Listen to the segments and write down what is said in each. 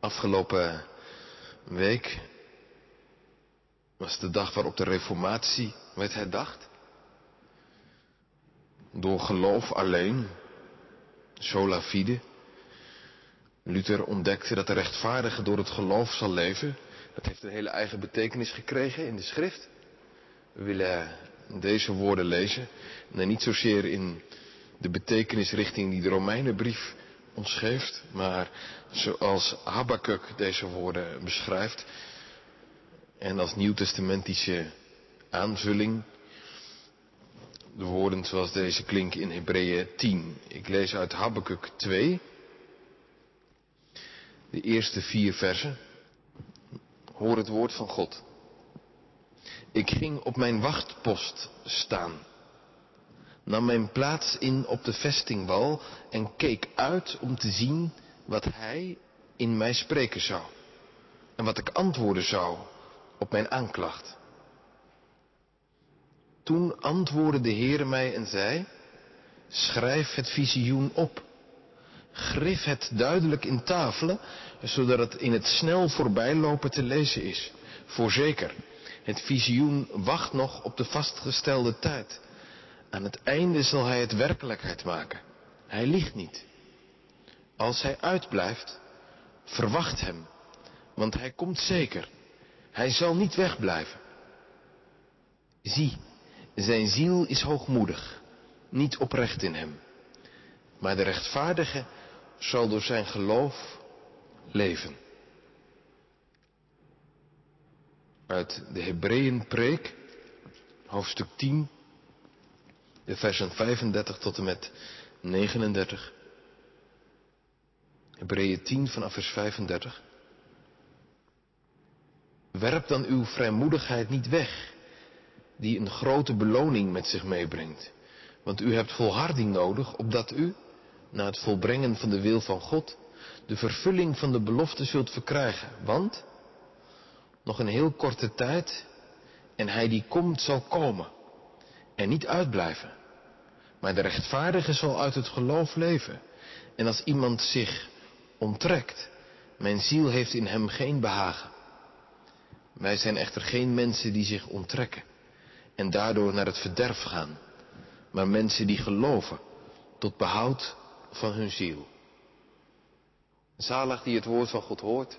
Afgelopen week was de dag waarop de reformatie werd herdacht. Door geloof alleen, sola fide. Luther ontdekte dat de rechtvaardige door het geloof zal leven. Dat heeft een hele eigen betekenis gekregen in de schrift. We willen deze woorden lezen. En niet zozeer in de betekenis richting die de Romeinenbrief ons maar zoals Habakkuk deze woorden beschrijft. En als nieuwtestamentische aanvulling de woorden zoals deze klinken in Hebreeën 10. Ik lees uit Habakkuk 2, de eerste vier versen. Hoor het woord van God. Ik ging op mijn wachtpost staan, nam mijn plaats in op de vestingwal en keek uit om te zien wat hij in mij spreken zou en wat ik antwoorden zou op mijn aanklacht. Toen antwoordde de Heere mij en zei, schrijf het visioen op. Grif het duidelijk in tafelen, zodat het in het snel voorbijlopen te lezen is. Voorzeker, het visioen wacht nog op de vastgestelde tijd. Aan het einde zal hij het werkelijkheid maken. Hij liegt niet. Als hij uitblijft, verwacht hem, want hij komt zeker. Hij zal niet wegblijven. Zie, zijn ziel is hoogmoedig, niet oprecht in hem. Maar de rechtvaardige zal door zijn geloof leven. Uit de Hebreeën preek, hoofdstuk 10, de versen 35 tot en met 39. Hebreeën 10 vanaf vers 35. Werp dan uw vrijmoedigheid niet weg, die een grote beloning met zich meebrengt. Want u hebt volharding nodig, opdat u, na het volbrengen van de wil van God, de vervulling van de belofte zult verkrijgen. Want, nog een heel korte tijd, en hij die komt zal komen, en niet uitblijven. Maar de rechtvaardige zal uit het geloof leven. En als iemand zich onttrekt, mijn ziel heeft in hem geen behagen. Wij zijn echter geen mensen die zich onttrekken en daardoor naar het verderf gaan, maar mensen die geloven tot behoud van hun ziel. Zalig die het woord van God hoort,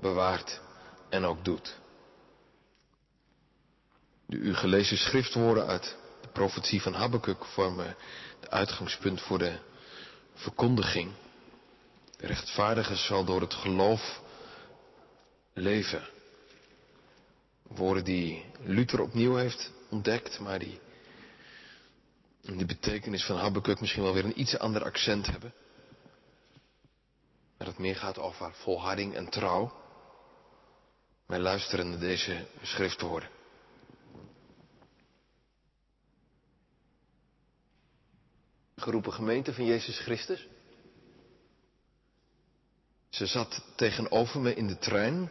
bewaart en ook doet. De u gelezen schriftwoorden uit profetie van Habakkuk vormen het uitgangspunt voor de verkondiging. De rechtvaardige zal door het geloof leven. Woorden die Luther opnieuw heeft ontdekt, maar die in de betekenis van Habakkuk misschien wel weer een iets ander accent hebben. Dat het meer gaat over volharding en trouw. Wij luisteren naar deze schriftwoorden. Geroepen gemeente van Jezus Christus. Ze zat tegenover me in de trein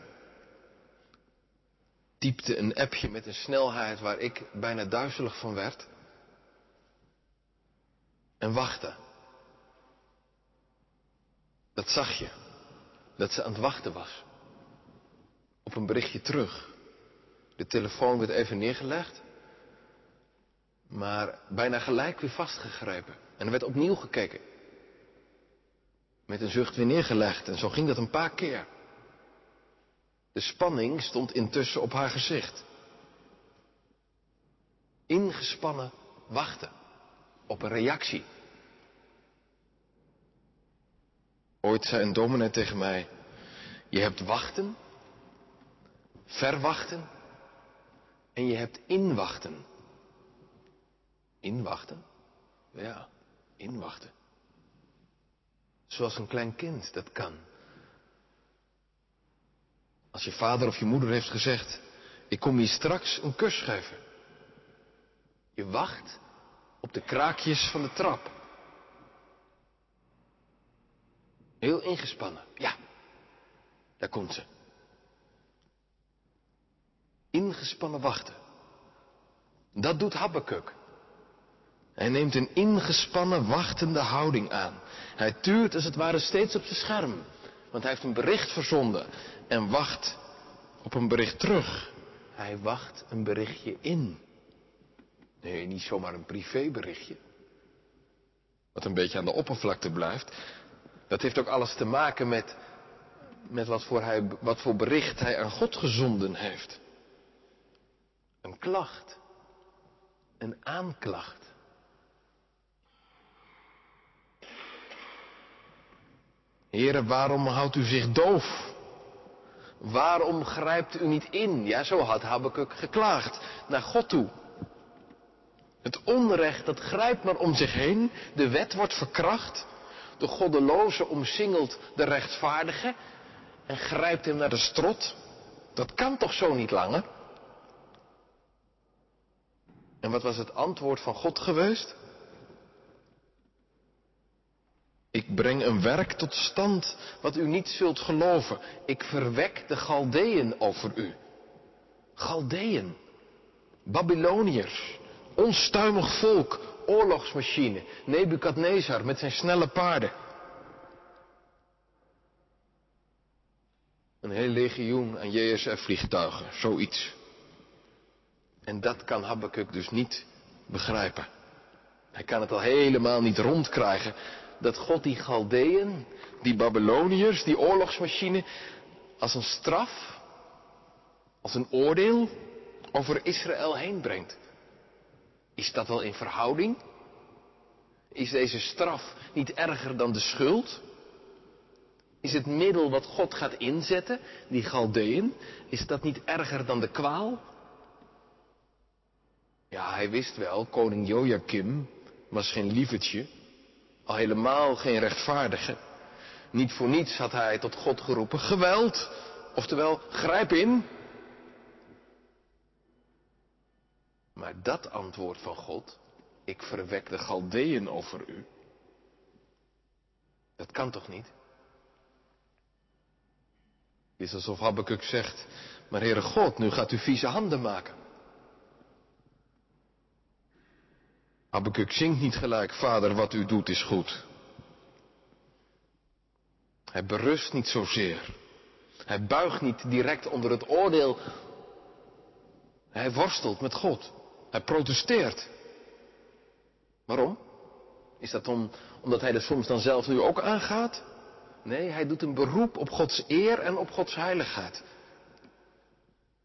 typte een appje met een snelheid waar ik bijna duizelig van werd. En wachtte. Dat zag je. Dat ze aan het wachten was. Op een berichtje terug. De telefoon werd even neergelegd. Maar bijna gelijk weer vastgegrepen. En er werd opnieuw gekeken. Met een zucht weer neergelegd. En zo ging dat een paar keer. De spanning stond intussen op haar gezicht. Ingespannen wachten op een reactie. Ooit zei een dominee tegen mij, je hebt wachten, verwachten en je hebt inwachten. Inwachten? Ja, inwachten. Zoals een klein kind dat kan. Als je vader of je moeder heeft gezegd, ik kom je straks een kus geven. Je wacht op de kraakjes van de trap. Heel ingespannen. Ja, daar komt ze. Ingespannen wachten. Dat doet Habakkuk. Hij neemt een ingespannen wachtende houding aan. Hij tuurt als het ware steeds op zijn scherm. Want hij heeft een bericht verzonden en wacht op een bericht terug. Hij wacht een berichtje in. Nee, niet zomaar een privéberichtje. Wat een beetje aan de oppervlakte blijft. Dat heeft ook alles te maken met, met wat, voor hij, wat voor bericht hij aan God gezonden heeft. Een klacht. Een aanklacht. Heren, waarom houdt u zich doof? Waarom grijpt u niet in? Ja, zo had Habakkuk geklaagd naar God toe. Het onrecht dat grijpt maar om zich heen. De wet wordt verkracht. De goddeloze omsingelt de rechtvaardige en grijpt hem naar de strot. Dat kan toch zo niet langer? En wat was het antwoord van God geweest? Ik breng een werk tot stand wat u niet zult geloven. Ik verwek de Galdeën over u. Galdeën, Babyloniërs, onstuimig volk, oorlogsmachine, Nebukadnezar met zijn snelle paarden. Een heel legioen aan JSF-vliegtuigen, zoiets. En dat kan Habakkuk dus niet begrijpen. Hij kan het al helemaal niet rondkrijgen dat God die Galdeën, die Babyloniërs, die oorlogsmachine, als een straf, als een oordeel over Israël heen brengt. Is dat wel in verhouding? Is deze straf niet erger dan de schuld? Is het middel wat God gaat inzetten, die Galdeën, is dat niet erger dan de kwaal? Ja, hij wist wel, koning Joachim was geen lievertje, al helemaal geen rechtvaardige. Niet voor niets had hij tot God geroepen, geweld, oftewel grijp in. Maar dat antwoord van God, ik verwek de Galdeën over u, dat kan toch niet? Het is alsof Habakkuk zegt, maar Heere God, nu gaat u vieze handen maken. Habakkuk zingt niet gelijk, vader, wat u doet is goed. Hij berust niet zozeer. Hij buigt niet direct onder het oordeel. Hij worstelt met God. Hij protesteert. Waarom? Is dat om, omdat hij er soms dan zelf nu ook aangaat? Nee, hij doet een beroep op Gods eer en op Gods heiligheid.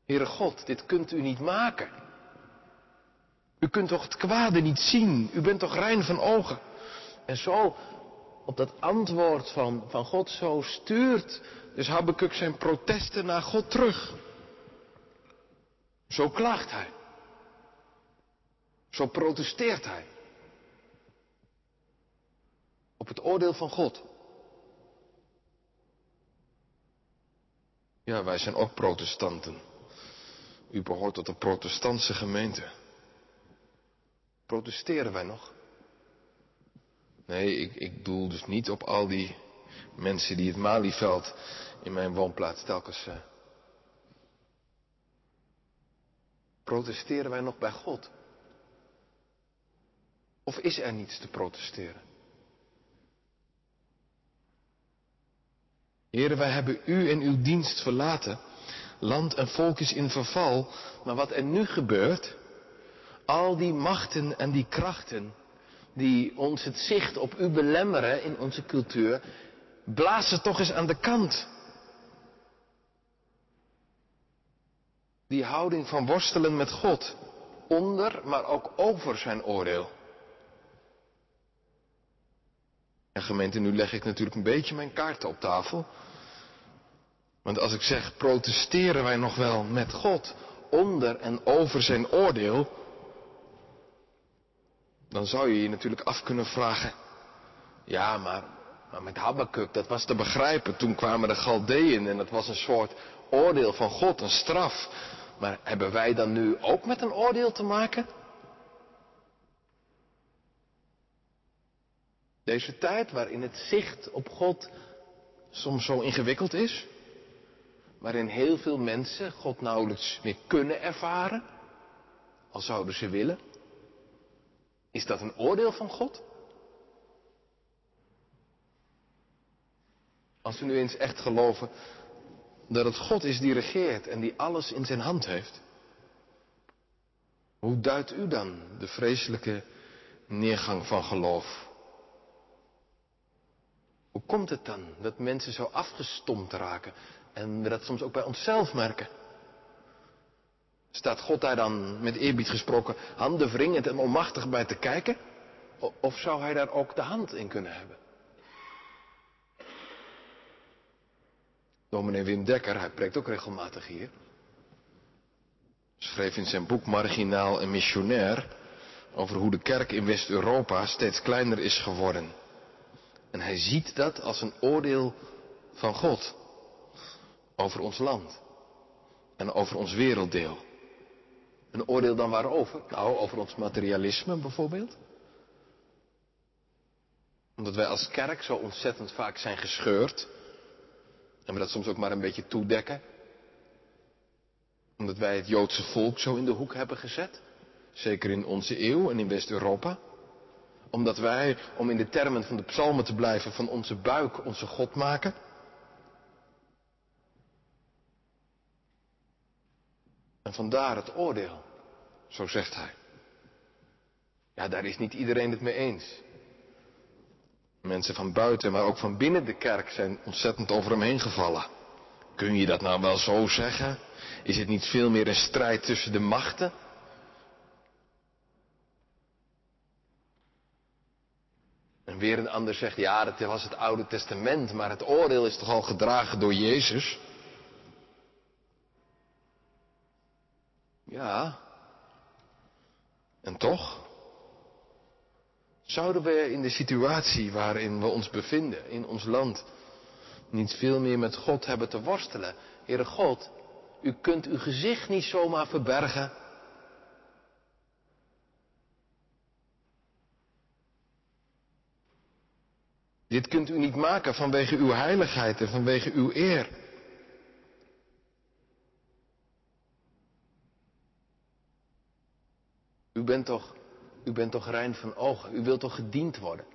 Heere God, dit kunt u niet maken. U kunt toch het kwade niet zien? U bent toch rein van ogen? En zo, op dat antwoord van, van God, zo stuurt dus Habakkuk zijn protesten naar God terug. Zo klaagt hij. Zo protesteert hij. Op het oordeel van God. Ja, wij zijn ook protestanten. U behoort tot de protestantse gemeente. Protesteren wij nog? Nee, ik, ik doel dus niet op al die mensen die het Malieveld in mijn woonplaats telkens. Uh... Protesteren wij nog bij God? Of is er niets te protesteren? Heren, wij hebben u en uw dienst verlaten. Land en volk is in verval. Maar wat er nu gebeurt, al die machten en die krachten die ons het zicht op u belemmeren in onze cultuur, blaas ze toch eens aan de kant. Die houding van worstelen met God, onder, maar ook over zijn oordeel. En gemeente, nu leg ik natuurlijk een beetje mijn kaarten op tafel. Want als ik zeg, protesteren wij nog wel met God onder en over zijn oordeel, dan zou je je natuurlijk af kunnen vragen, ja, maar, met Habakkuk, dat was te begrijpen. Toen kwamen de Galdeën en dat was een soort oordeel van God, een straf. Maar hebben wij dan nu ook met een oordeel te maken? Deze tijd waarin het zicht op God soms zo ingewikkeld is, waarin heel veel mensen God nauwelijks meer kunnen ervaren, al zouden ze willen. Is dat een oordeel van God? Als we nu eens echt geloven dat het God is die regeert en die alles in zijn hand heeft. Hoe duidt u dan de vreselijke neergang van geloof? Hoe komt het dan dat mensen zo afgestompt raken en we dat soms ook bij onszelf merken? Staat God daar dan met eerbied gesproken handen wringend en onmachtig bij te kijken? Of zou hij daar ook de hand in kunnen hebben? Dominee Wim Dekker, hij preekt ook regelmatig hier. Schreef in zijn boek Marginaal en Missionair over hoe de kerk in West-Europa steeds kleiner is geworden. En hij ziet dat als een oordeel van God over ons land en over ons werelddeel. Een oordeel dan waarover? Nou, over ons materialisme bijvoorbeeld. Omdat wij als kerk zo ontzettend vaak zijn gescheurd. En we dat soms ook maar een beetje toedekken. Omdat wij het Joodse volk zo in de hoek hebben gezet. Zeker in onze eeuw en in West-Europa. Omdat wij, om in de termen van de psalmen te blijven, van onze buik onze God maken. En vandaar het oordeel. Zo zegt hij. Ja, daar is niet iedereen het mee eens. Mensen van buiten, maar ook van binnen de kerk zijn ontzettend over hem heen gevallen. Kun je dat nou wel zo zeggen? Is het niet veel meer een strijd tussen de machten? En weer een ander zegt, ja, dat was het Oude Testament, maar het oordeel is toch al gedragen door Jezus? Ja. En toch? Zouden we in de situatie waarin we ons bevinden, in ons land, niet veel meer met God hebben te worstelen? Heere God, u kunt uw gezicht niet zomaar verbergen. Dit kunt u niet maken vanwege uw heiligheid en vanwege uw eer. Bent toch, u bent toch rein van ogen. U wilt toch gediend worden.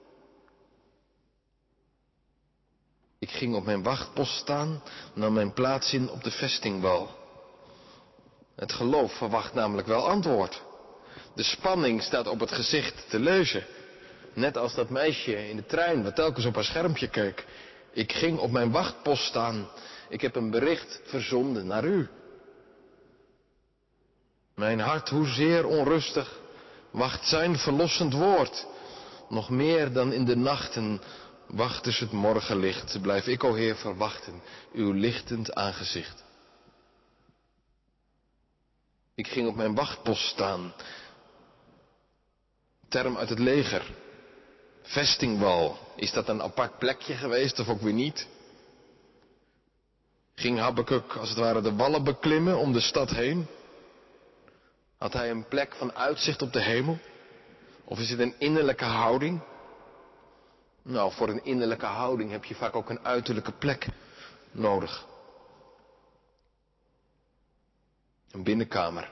Ik ging op mijn wachtpost staan, nam mijn plaats in op de vestingwal. Het geloof verwacht namelijk wel antwoord. De spanning staat op het gezicht te lezen. Net als dat meisje in de trein wat telkens op haar schermpje keek. Ik ging op mijn wachtpost staan. Ik heb een bericht verzonden naar u. Mijn hart, hoezeer onrustig, wacht zijn verlossend woord. Nog meer dan in de nachten wacht dus het morgenlicht. Blijf ik, o Heer, verwachten uw lichtend aangezicht. Ik ging op mijn wachtpost staan. Term uit het leger. Vestingwal. Is dat een apart plekje geweest of ook weer niet? Ging Habakkuk als het ware de wallen beklimmen om de stad heen? Had hij een plek van uitzicht op de hemel? Of is het een innerlijke houding? Nou, voor een innerlijke houding heb je vaak ook een uiterlijke plek nodig. Een binnenkamer.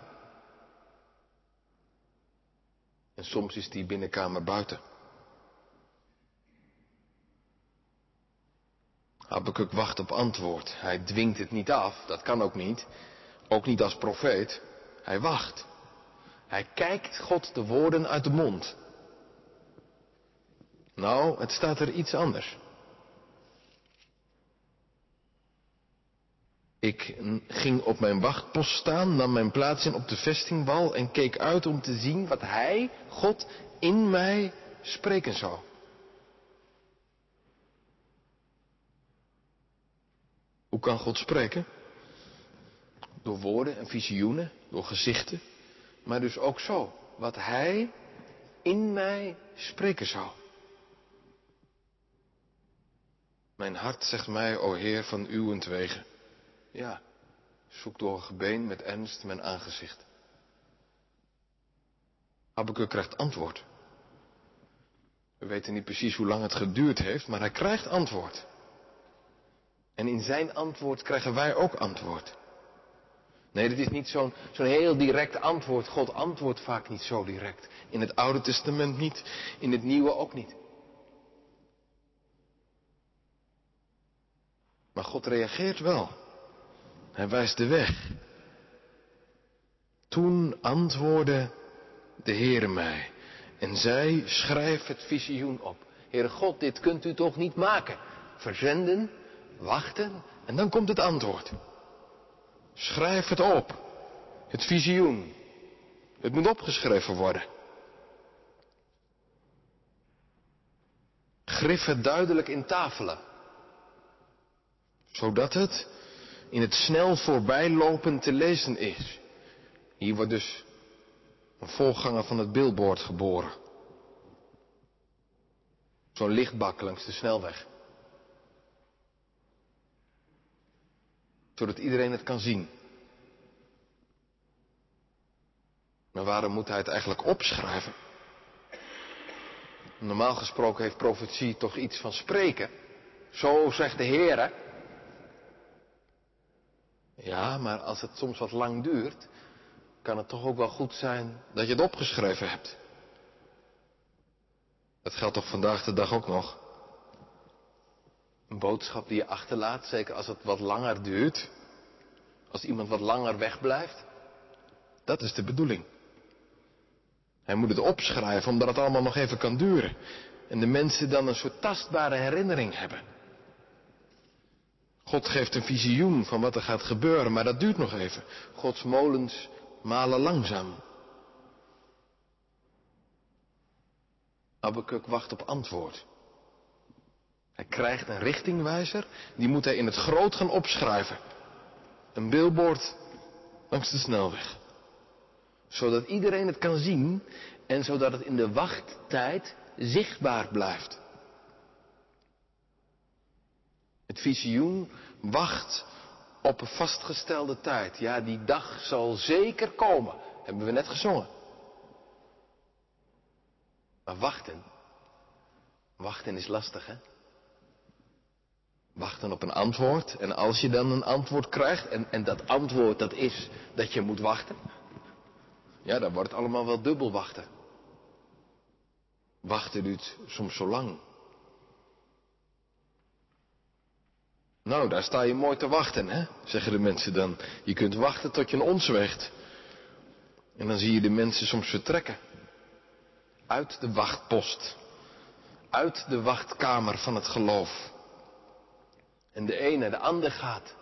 En soms is die binnenkamer buiten. Habakkuk wacht op antwoord. Hij dwingt het niet af, dat kan ook niet. Ook niet als profeet. Hij wacht. Hij kijkt God de woorden uit de mond. Nou, het staat er iets anders. Ik ging op mijn wachtpost staan, nam mijn plaats in op de vestingwal en keek uit om te zien wat Hij, God, in mij spreken zou. Hoe kan God spreken? Door woorden en visioenen, door gezichten, maar dus ook zo, wat Hij in mij spreken zou. Mijn hart zegt mij, o Heer, van uwentwege. Ja, zoek door gebeen met ernst mijn aangezicht. Habakkuk krijgt antwoord. We weten niet precies hoe lang het geduurd heeft, maar hij krijgt antwoord. En in zijn antwoord krijgen wij ook antwoord. Nee, dit is niet zo'n zo'n heel direct antwoord. God antwoordt vaak niet zo direct. In het Oude Testament niet, in het Nieuwe ook niet. Maar God reageert wel. Hij wijst de weg. Toen antwoordde de Heere mij en zei, schrijf het visioen op. Heere God, dit kunt u toch niet maken? Verzenden, wachten en dan komt het antwoord. Schrijf het op. Het visioen. Het moet opgeschreven worden. Grif het duidelijk in tafelen. Zodat het in het snel voorbijlopen te lezen is. Hier wordt dus een voorganger van het billboard geboren. Zo'n lichtbak langs de snelweg. Zodat iedereen het kan zien. Maar waarom moet hij het eigenlijk opschrijven? Normaal gesproken heeft profetie toch iets van spreken. Zo zegt de Heer. Ja, maar als het soms wat lang duurt, kan het toch ook wel goed zijn dat je het opgeschreven hebt. Dat geldt toch vandaag de dag ook nog. Een boodschap die je achterlaat, zeker als het wat langer duurt. Als iemand wat langer wegblijft. Dat is de bedoeling. Hij moet het opschrijven omdat het allemaal nog even kan duren. En de mensen dan een soort tastbare herinnering hebben. God geeft een visioen van wat er gaat gebeuren, maar dat duurt nog even. Gods molens malen langzaam. Abekuk wacht op antwoord. Hij krijgt een richtingwijzer, die moet hij in het groot gaan opschrijven. Een billboard langs de snelweg. Zodat iedereen het kan zien en zodat het in de wachttijd zichtbaar blijft. Het visioen wacht op een vastgestelde tijd. Ja, die dag zal zeker komen. Hebben we net gezongen. Maar wachten. Wachten is lastig, hè? Wachten op een antwoord. En als je dan een antwoord krijgt, en, en dat antwoord dat is dat je moet wachten. Ja, dan wordt het allemaal wel dubbel wachten. Wachten duurt soms zo lang. Nou, daar sta je mooi te wachten, hè? Zeggen de mensen dan. Je kunt wachten tot je een ons. En dan zie je de mensen soms vertrekken. Uit de wachtpost. Uit de wachtkamer van het geloof. En de ene de ander gaat.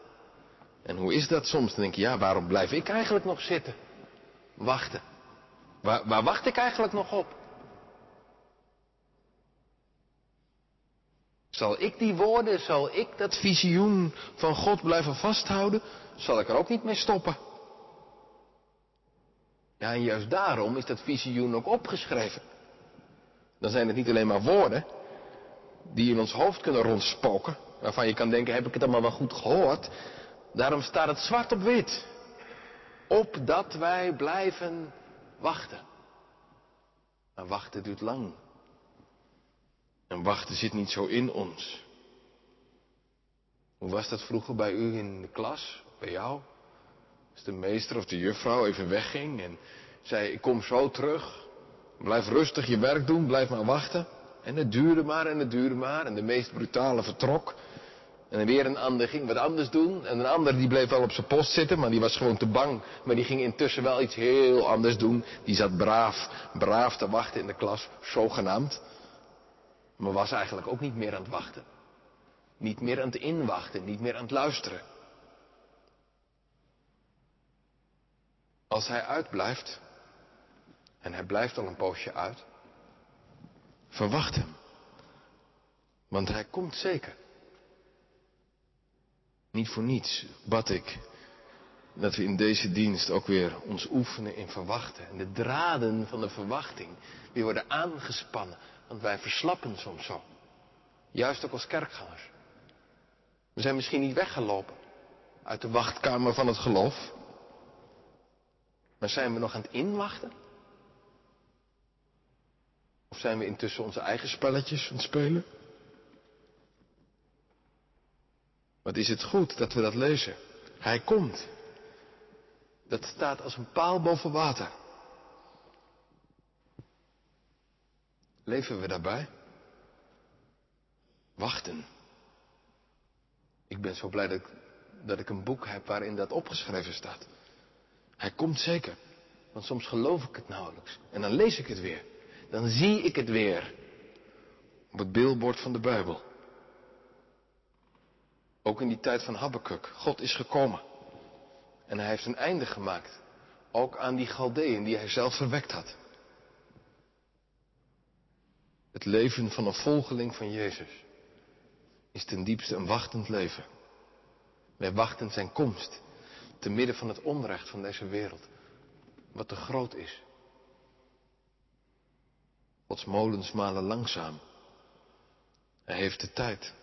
En hoe is dat soms? Dan denk je, ja, waarom blijf ik eigenlijk nog zitten? Wachten. Waar, waar wacht ik eigenlijk nog op? Zal ik die woorden, zal ik dat visioen van God blijven vasthouden? Zal ik er ook niet mee stoppen? Ja, en juist daarom is dat visioen ook opgeschreven. Dan zijn het niet alleen maar woorden die in ons hoofd kunnen rondspoken, waarvan je kan denken, heb ik het allemaal wel goed gehoord? Daarom staat het zwart op wit. Opdat wij blijven wachten. Maar wachten duurt lang. En wachten zit niet zo in ons. Hoe was dat vroeger bij u in de klas, bij jou? Als de meester of de juffrouw even wegging en zei, ik kom zo terug. Blijf rustig je werk doen, blijf maar wachten. En het duurde maar en het duurde maar en de meest brutale vertrok. En weer een ander ging wat anders doen. En een ander die bleef wel op zijn post zitten, maar die was gewoon te bang. Maar die ging intussen wel iets heel anders doen. Die zat braaf, braaf te wachten in de klas, zogenaamd. Maar was eigenlijk ook niet meer aan het wachten. Niet meer aan het inwachten, niet meer aan het luisteren. Als hij uitblijft, en hij blijft al een poosje uit, verwacht hem. Want hij komt zeker. Niet voor niets bad ik dat we in deze dienst ook weer ons oefenen in verwachten. En de draden van de verwachting weer worden aangespannen. Want wij verslappen soms zo. Juist ook als kerkgangers. We zijn misschien niet weggelopen uit de wachtkamer van het geloof. Maar zijn we nog aan het inwachten? Of zijn we intussen onze eigen spelletjes aan het spelen? Wat is het goed dat we dat lezen? Hij komt. Dat staat als een paal boven water. Leven we daarbij? Wachten. Ik ben zo blij dat ik, dat ik een boek heb waarin dat opgeschreven staat. Hij komt zeker. Want soms geloof ik het nauwelijks. En dan lees ik het weer. Dan zie ik het weer. Op het billboard van de Bijbel. Ook in die tijd van Habakkuk. God is gekomen. En hij heeft een einde gemaakt. Ook aan die Galdeën die hij zelf verwekt had. Het leven van een volgeling van Jezus is ten diepste een wachtend leven. Wij wachten zijn komst te midden van het onrecht van deze wereld, wat te groot is. Gods molens malen langzaam. Hij heeft de tijd.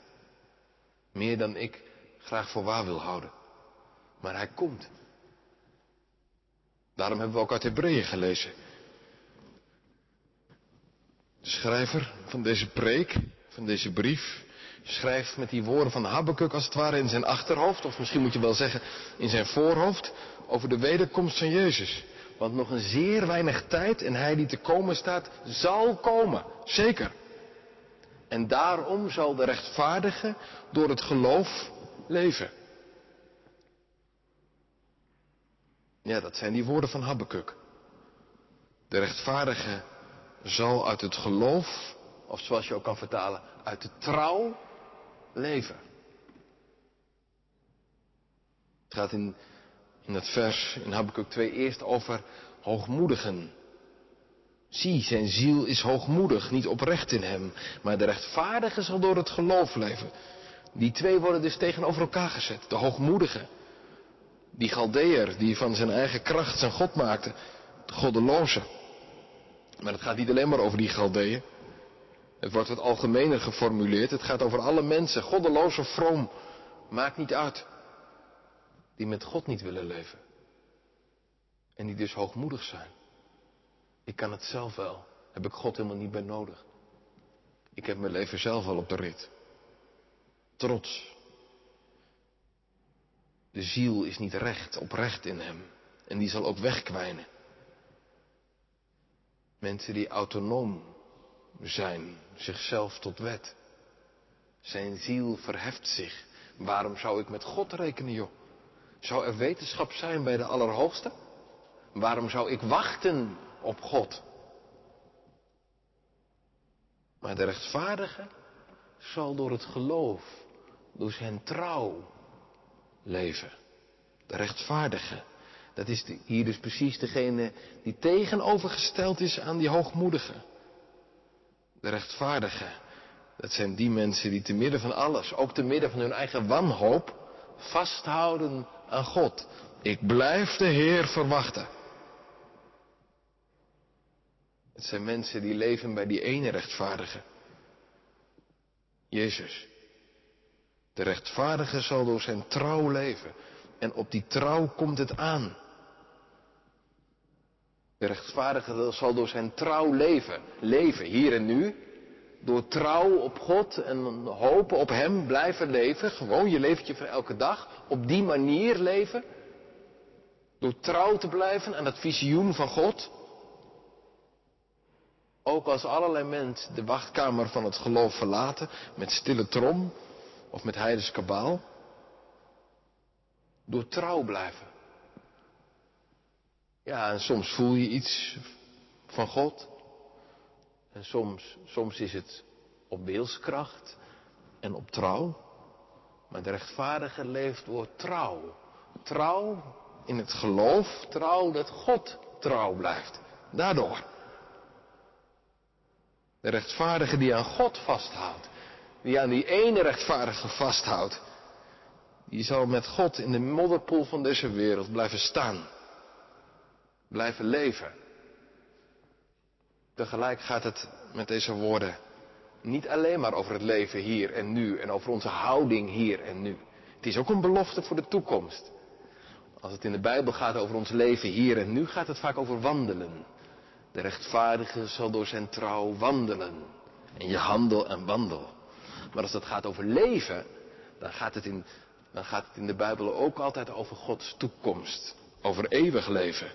Meer dan ik graag voor waar wil houden. Maar hij komt. Daarom hebben we ook uit Hebreeën gelezen. De schrijver van deze preek, van deze brief, schrijft met die woorden van Habakkuk als het ware in zijn achterhoofd, of misschien moet je wel zeggen in zijn voorhoofd, over de wederkomst van Jezus. Want nog een zeer weinig tijd en hij die te komen staat, zal komen. Zeker. En daarom zal de rechtvaardige door het geloof leven. Ja, dat zijn die woorden van Habakkuk. De rechtvaardige zal uit het geloof, of zoals je ook kan vertalen, uit de trouw leven. Het gaat in, in het vers in Habakkuk 2 eerst over hoogmoedigen. Zie, zijn ziel is hoogmoedig, niet oprecht in hem, maar de rechtvaardige zal door het geloof leven. Die twee worden dus tegenover elkaar gezet. De hoogmoedige, die Galdeer, die van zijn eigen kracht zijn God maakte, de goddeloze. Maar het gaat niet alleen maar over die Galdeeën. Het wordt wat algemener geformuleerd. Het gaat over alle mensen, goddeloos of vroom. Maakt niet uit. Die met God niet willen leven. En die dus hoogmoedig zijn. Ik kan het zelf wel. Heb ik God helemaal niet bij nodig. Ik heb mijn leven zelf al op de rit. Trots. De ziel is niet recht, oprecht in hem. En die zal ook wegkwijnen. Mensen die autonoom zijn, zichzelf tot wet. Zijn ziel verheft zich. Waarom zou ik met God rekenen, joh? Zou er wetenschap zijn bij de Allerhoogste? Waarom zou ik wachten op God? Maar de rechtvaardige zal door het geloof, door zijn trouw leven. De rechtvaardige. Dat is hier dus precies degene die tegenovergesteld is aan die hoogmoedige. De rechtvaardige. Dat zijn die mensen die te midden van alles, ook te midden van hun eigen wanhoop, vasthouden aan God. Ik blijf de Heer verwachten. Het zijn mensen die leven bij die ene rechtvaardige. Jezus. De rechtvaardige zal door zijn trouw leven. En op die trouw komt het aan. De rechtvaardige zal door zijn trouw leven. Leven hier en nu. Door trouw op God en hopen op Hem blijven leven. Gewoon je leventje van elke dag. Op die manier leven. Door trouw te blijven aan het visioen van God. Ook als allerlei mensen de wachtkamer van het geloof verlaten. Met stille trom. Of met heidens kabaal. Door trouw blijven. Ja, en soms voel je iets van God. En soms, soms is het op wilskracht en op trouw. Maar de rechtvaardige leeft door trouw. Trouw in het geloof, trouw dat God trouw blijft. Daardoor. De rechtvaardige die aan God vasthoudt, die aan die ene rechtvaardige vasthoudt, die zal met God in de modderpoel van deze wereld blijven staan blijven leven. Tegelijk gaat het met deze woorden niet alleen maar over het leven hier en nu en over onze houding hier en nu. Het is ook een belofte voor de toekomst. Als het in de Bijbel gaat over ons leven hier en nu, gaat het vaak over wandelen. De rechtvaardige zal door zijn trouw wandelen. En je handel en wandel. Maar als het gaat over leven, dan gaat het in, dan gaat het in de Bijbel ook altijd over Gods toekomst. Over eeuwig leven.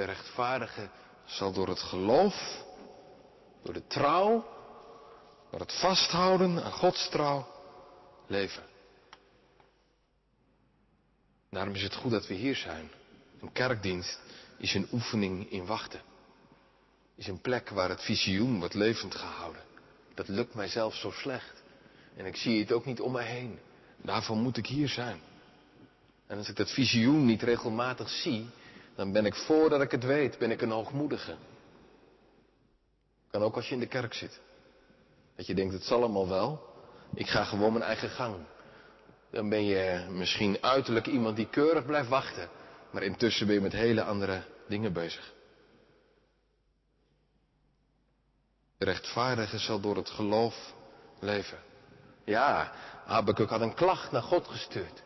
De rechtvaardige zal door het geloof, door de trouw, door het vasthouden aan Gods trouw leven. Daarom is het goed dat we hier zijn. Een kerkdienst is een oefening in wachten. Is een plek waar het visioen wordt levend gehouden. Dat lukt mij zelf zo slecht. En ik zie het ook niet om mij heen. Daarvoor moet ik hier zijn. En als ik dat visioen niet regelmatig zie, dan ben ik voordat ik het weet, ben ik een hoogmoedige. Kan ook als je in de kerk zit. Dat je denkt, het zal allemaal wel. Ik ga gewoon mijn eigen gang. Dan ben je misschien uiterlijk iemand die keurig blijft wachten. Maar intussen ben je met hele andere dingen bezig. De rechtvaardige zal door het geloof leven. Ja, Habakkuk had een klacht naar God gestuurd.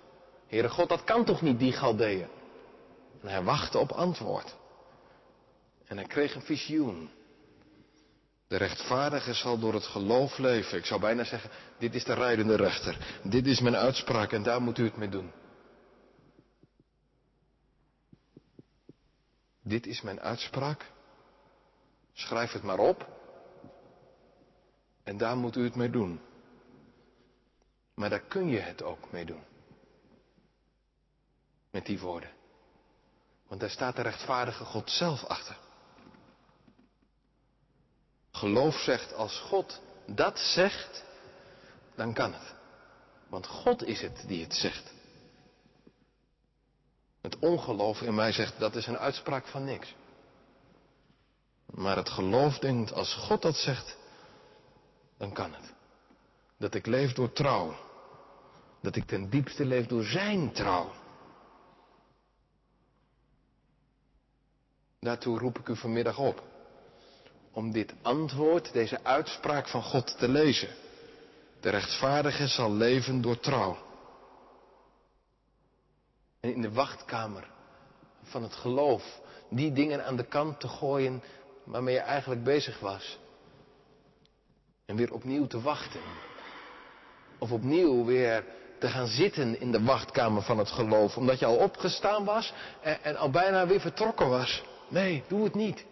Heere God, dat kan toch niet, die Galdeeën? En hij wachtte op antwoord. En hij kreeg een visioen. De rechtvaardige zal door het geloof leven. Ik zou bijna zeggen, dit is de rijdende rechter. Dit is mijn uitspraak en daar moet u het mee doen. Dit is mijn uitspraak. Schrijf het maar op. En daar moet u het mee doen. Maar daar kun je het ook mee doen. Met die woorden. Want daar staat de rechtvaardige God zelf achter. Geloof zegt, als God dat zegt, dan kan het. Want God is het die het zegt. Het ongeloof in mij zegt, dat is een uitspraak van niks. Maar het geloof denkt, als God dat zegt, dan kan het. Dat ik leef door trouw. Dat ik ten diepste leef door zijn trouw. Daartoe roep ik u vanmiddag op. Om dit antwoord, deze uitspraak van God te lezen. De rechtvaardige zal leven door trouw. En in de wachtkamer van het geloof die dingen aan de kant te gooien waarmee je eigenlijk bezig was. En weer opnieuw te wachten. Of opnieuw weer te gaan zitten in de wachtkamer van het geloof. Omdat je al opgestaan was en, en al bijna weer vertrokken was. Nee, doe het niet.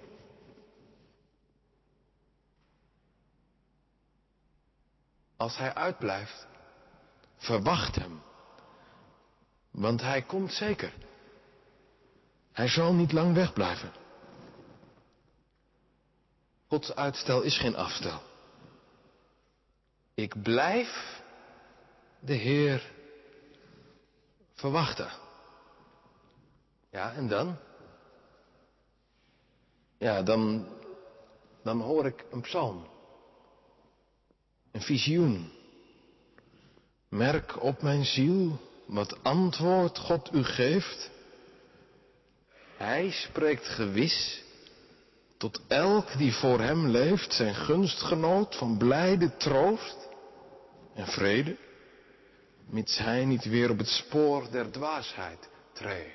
Als hij uitblijft, verwacht hem. Want hij komt zeker. Hij zal niet lang wegblijven. Gods uitstel is geen afstel. Ik blijf de Heer verwachten. Ja, en dan? Ja, dan, dan hoor ik een psalm. Een visioen. Merk op mijn ziel wat antwoord God u geeft. Hij spreekt gewis tot elk die voor hem leeft zijn gunstgenoot van blijde troost en vrede, mits hij niet weer op het spoor der dwaasheid tree.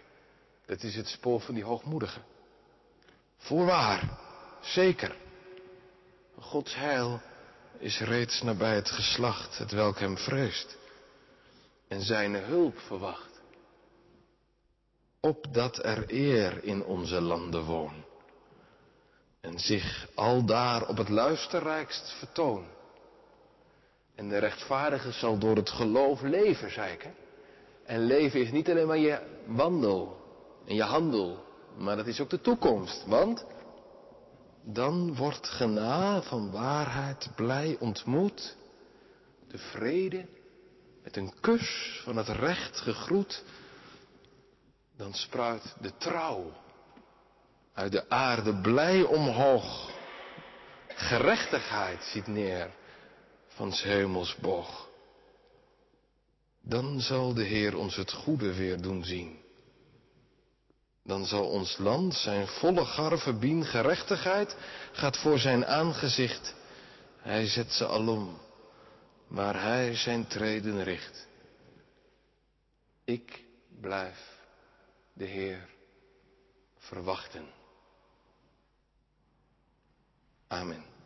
Dat is het spoor van die hoogmoedige. Voorwaar, zeker. Gods heil is reeds nabij het geslacht, het welk hem vreest en zijn hulp verwacht. Opdat er eer in onze landen woon en zich aldaar op het luisterrijkst vertoon. En de rechtvaardige zal door het geloof leven, zei ik. En leven is niet alleen maar je wandel en je handel, maar dat is ook de toekomst. Want dan wordt gena van waarheid blij ontmoet, de vrede met een kus van het recht gegroet, dan spruit de trouw uit de aarde blij omhoog. Gerechtigheid ziet neer van s hemels boog. Dan zal de Heer ons het goede weer doen zien. Dan zal ons land zijn volle garve bien gerechtigheid gaat voor zijn aangezicht. Hij zet ze alom waar hij zijn treden richt. Ik blijf de Heer verwachten. Amen.